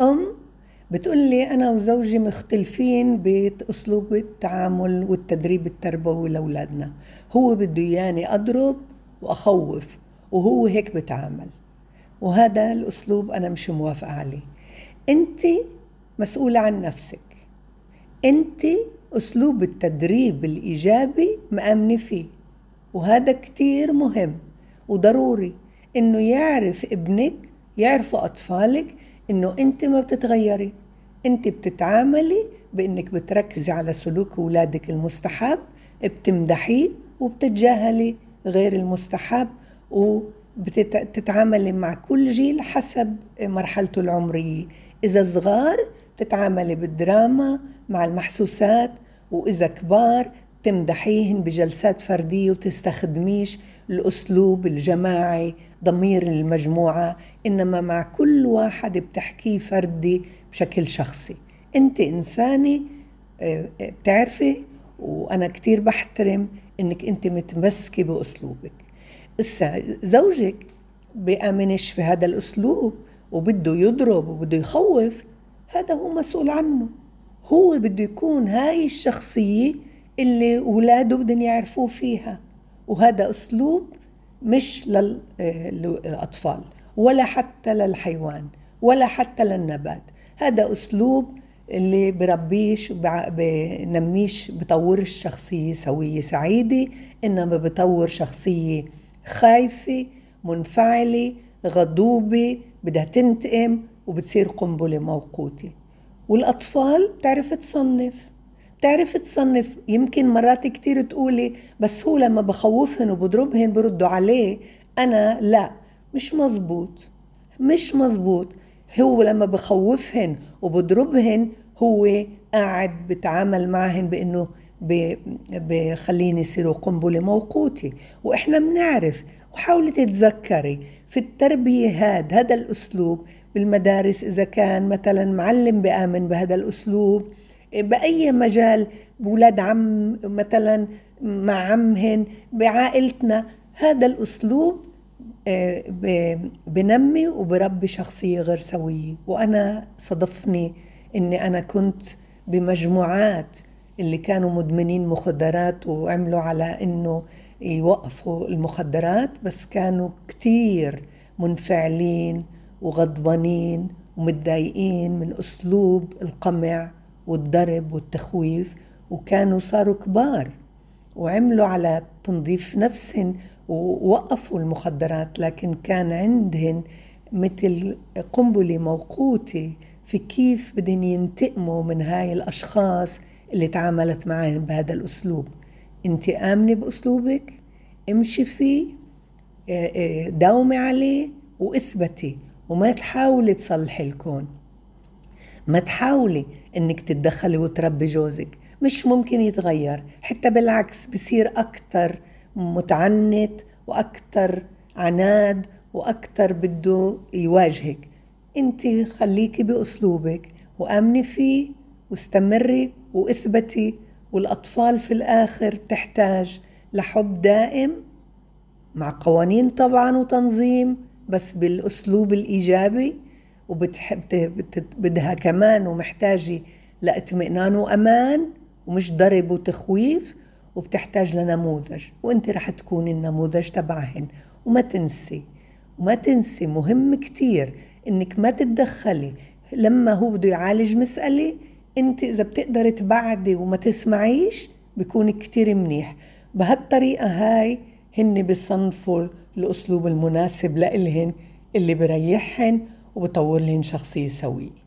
أم بتقول لي أنا وزوجي مختلفين بأسلوب التعامل والتدريب التربوي لأولادنا. هو بده إياني أضرب وأخوف وهو هيك بتعامل. وهذا الأسلوب أنا مش موافقة عليه. أنت مسؤولة عن نفسك. أنت أسلوب التدريب الإيجابي مأمنة فيه. وهذا كتير مهم وضروري إنه يعرف ابنك يعرفوا أطفالك إنه أنت ما بتتغيري. أنت بتتعاملي بإنك بتركزي على سلوك أولادك المستحب بتمدحيه وبتتجاهلي غير المستحب وبتتعاملي مع كل جيل حسب مرحلته العمرية. إذا صغار تتعاملي بالدراما مع المحسوسات وإذا كبار تمدحيهن بجلسات فردية وتستخدميش الأسلوب الجماعي ضمير المجموعة إنما مع كل واحد بتحكيه فردي بشكل شخصي. أنت إنسانة آه، آه، بتعرفي؟ وأنا كتير بحترم إنك أنت متمسكة بأسلوبك. إسا زوجك بآمنش في هذا الأسلوب وبده يضرب وبده يخوف هذا هو مسؤول عنه. هو بده يكون هاي الشخصية اللي ولاده بدهم يعرفوه فيها. وهذا أسلوب مش للأطفال ولا حتى للحيوان ولا حتى للنبات. هذا أسلوب اللي بربيش بنميش بطورش شخصية سوية سعيدة إنما بطور شخصية خايفة منفعلة غضوبة بدها تنتقم وبتصير قنبلة موقوتة. والأطفال بتعرف تصنف. بتعرف تصنف يمكن مرات كتير تقولي بس هو لما بخوفهن وبضربهن بردوا عليه أنا لا مش مزبوط مش مزبوط. هو لما بخوفهن وبضربهن هو قاعد بتعامل معهن بإنه بخليني يصيروا قنبلة موقوتة. وإحنا بنعرف وحاولي تتذكري في التربية هاد هذا الأسلوب بالمدارس إذا كان مثلا معلم بآمن بهذا الأسلوب بأي مجال بولاد عم مثلا مع عمهن بعائلتنا. هذا الأسلوب آه، بنمي وبربي شخصية غير سوية. وأنا صدفني إني أنا كنت بمجموعات اللي كانوا مدمنين مخدرات وعملوا على إنه يوقفوا المخدرات بس كانوا كتير منفعلين وغضبانين ومتضايقين من أسلوب القمع والضرب والتخويف وكانوا صاروا كبار وعملوا على تنظيف نفسهم ووقفوا المخدرات لكن كان عندهن مثل قنبلة موقوتة في كيف بدهم ينتقموا من هاي الأشخاص اللي تعاملت معهم بهذا الأسلوب. أنت آمنة بأسلوبك امشي فيه آه، آه، داومي عليه وإثبتي وما تحاولي تصلحي الكون. ما تحاولي إنك تتدخلي وتربي جوزك مش ممكن يتغير حتى بالعكس بصير أكتر متعنت وأكتر عناد وأكتر بده يواجهك. أنت خليكي بأسلوبك وآمني فيه واستمري واثبتي والأطفال في الآخر تحتاج لحب دائم مع قوانين طبعا وتنظيم بس بالأسلوب الإيجابي. وبتحب بدها كمان ومحتاجة لاطمئنان وأمان ومش ضرب وتخويف وبتحتاج لنموذج. وأنت رح تكون النموذج تبعهن. وما تنسي وما تنسي مهم كتير إنك ما تتدخلي. لما هو بده يعالج مسألة أنت إذا بتقدري تبعدي وما تسمعيش بيكون كتير منيح. بهالطريقة هاي هن بصنفوا الأسلوب المناسب لإلهن اللي بريحهن وبطور لهن شخصية سوية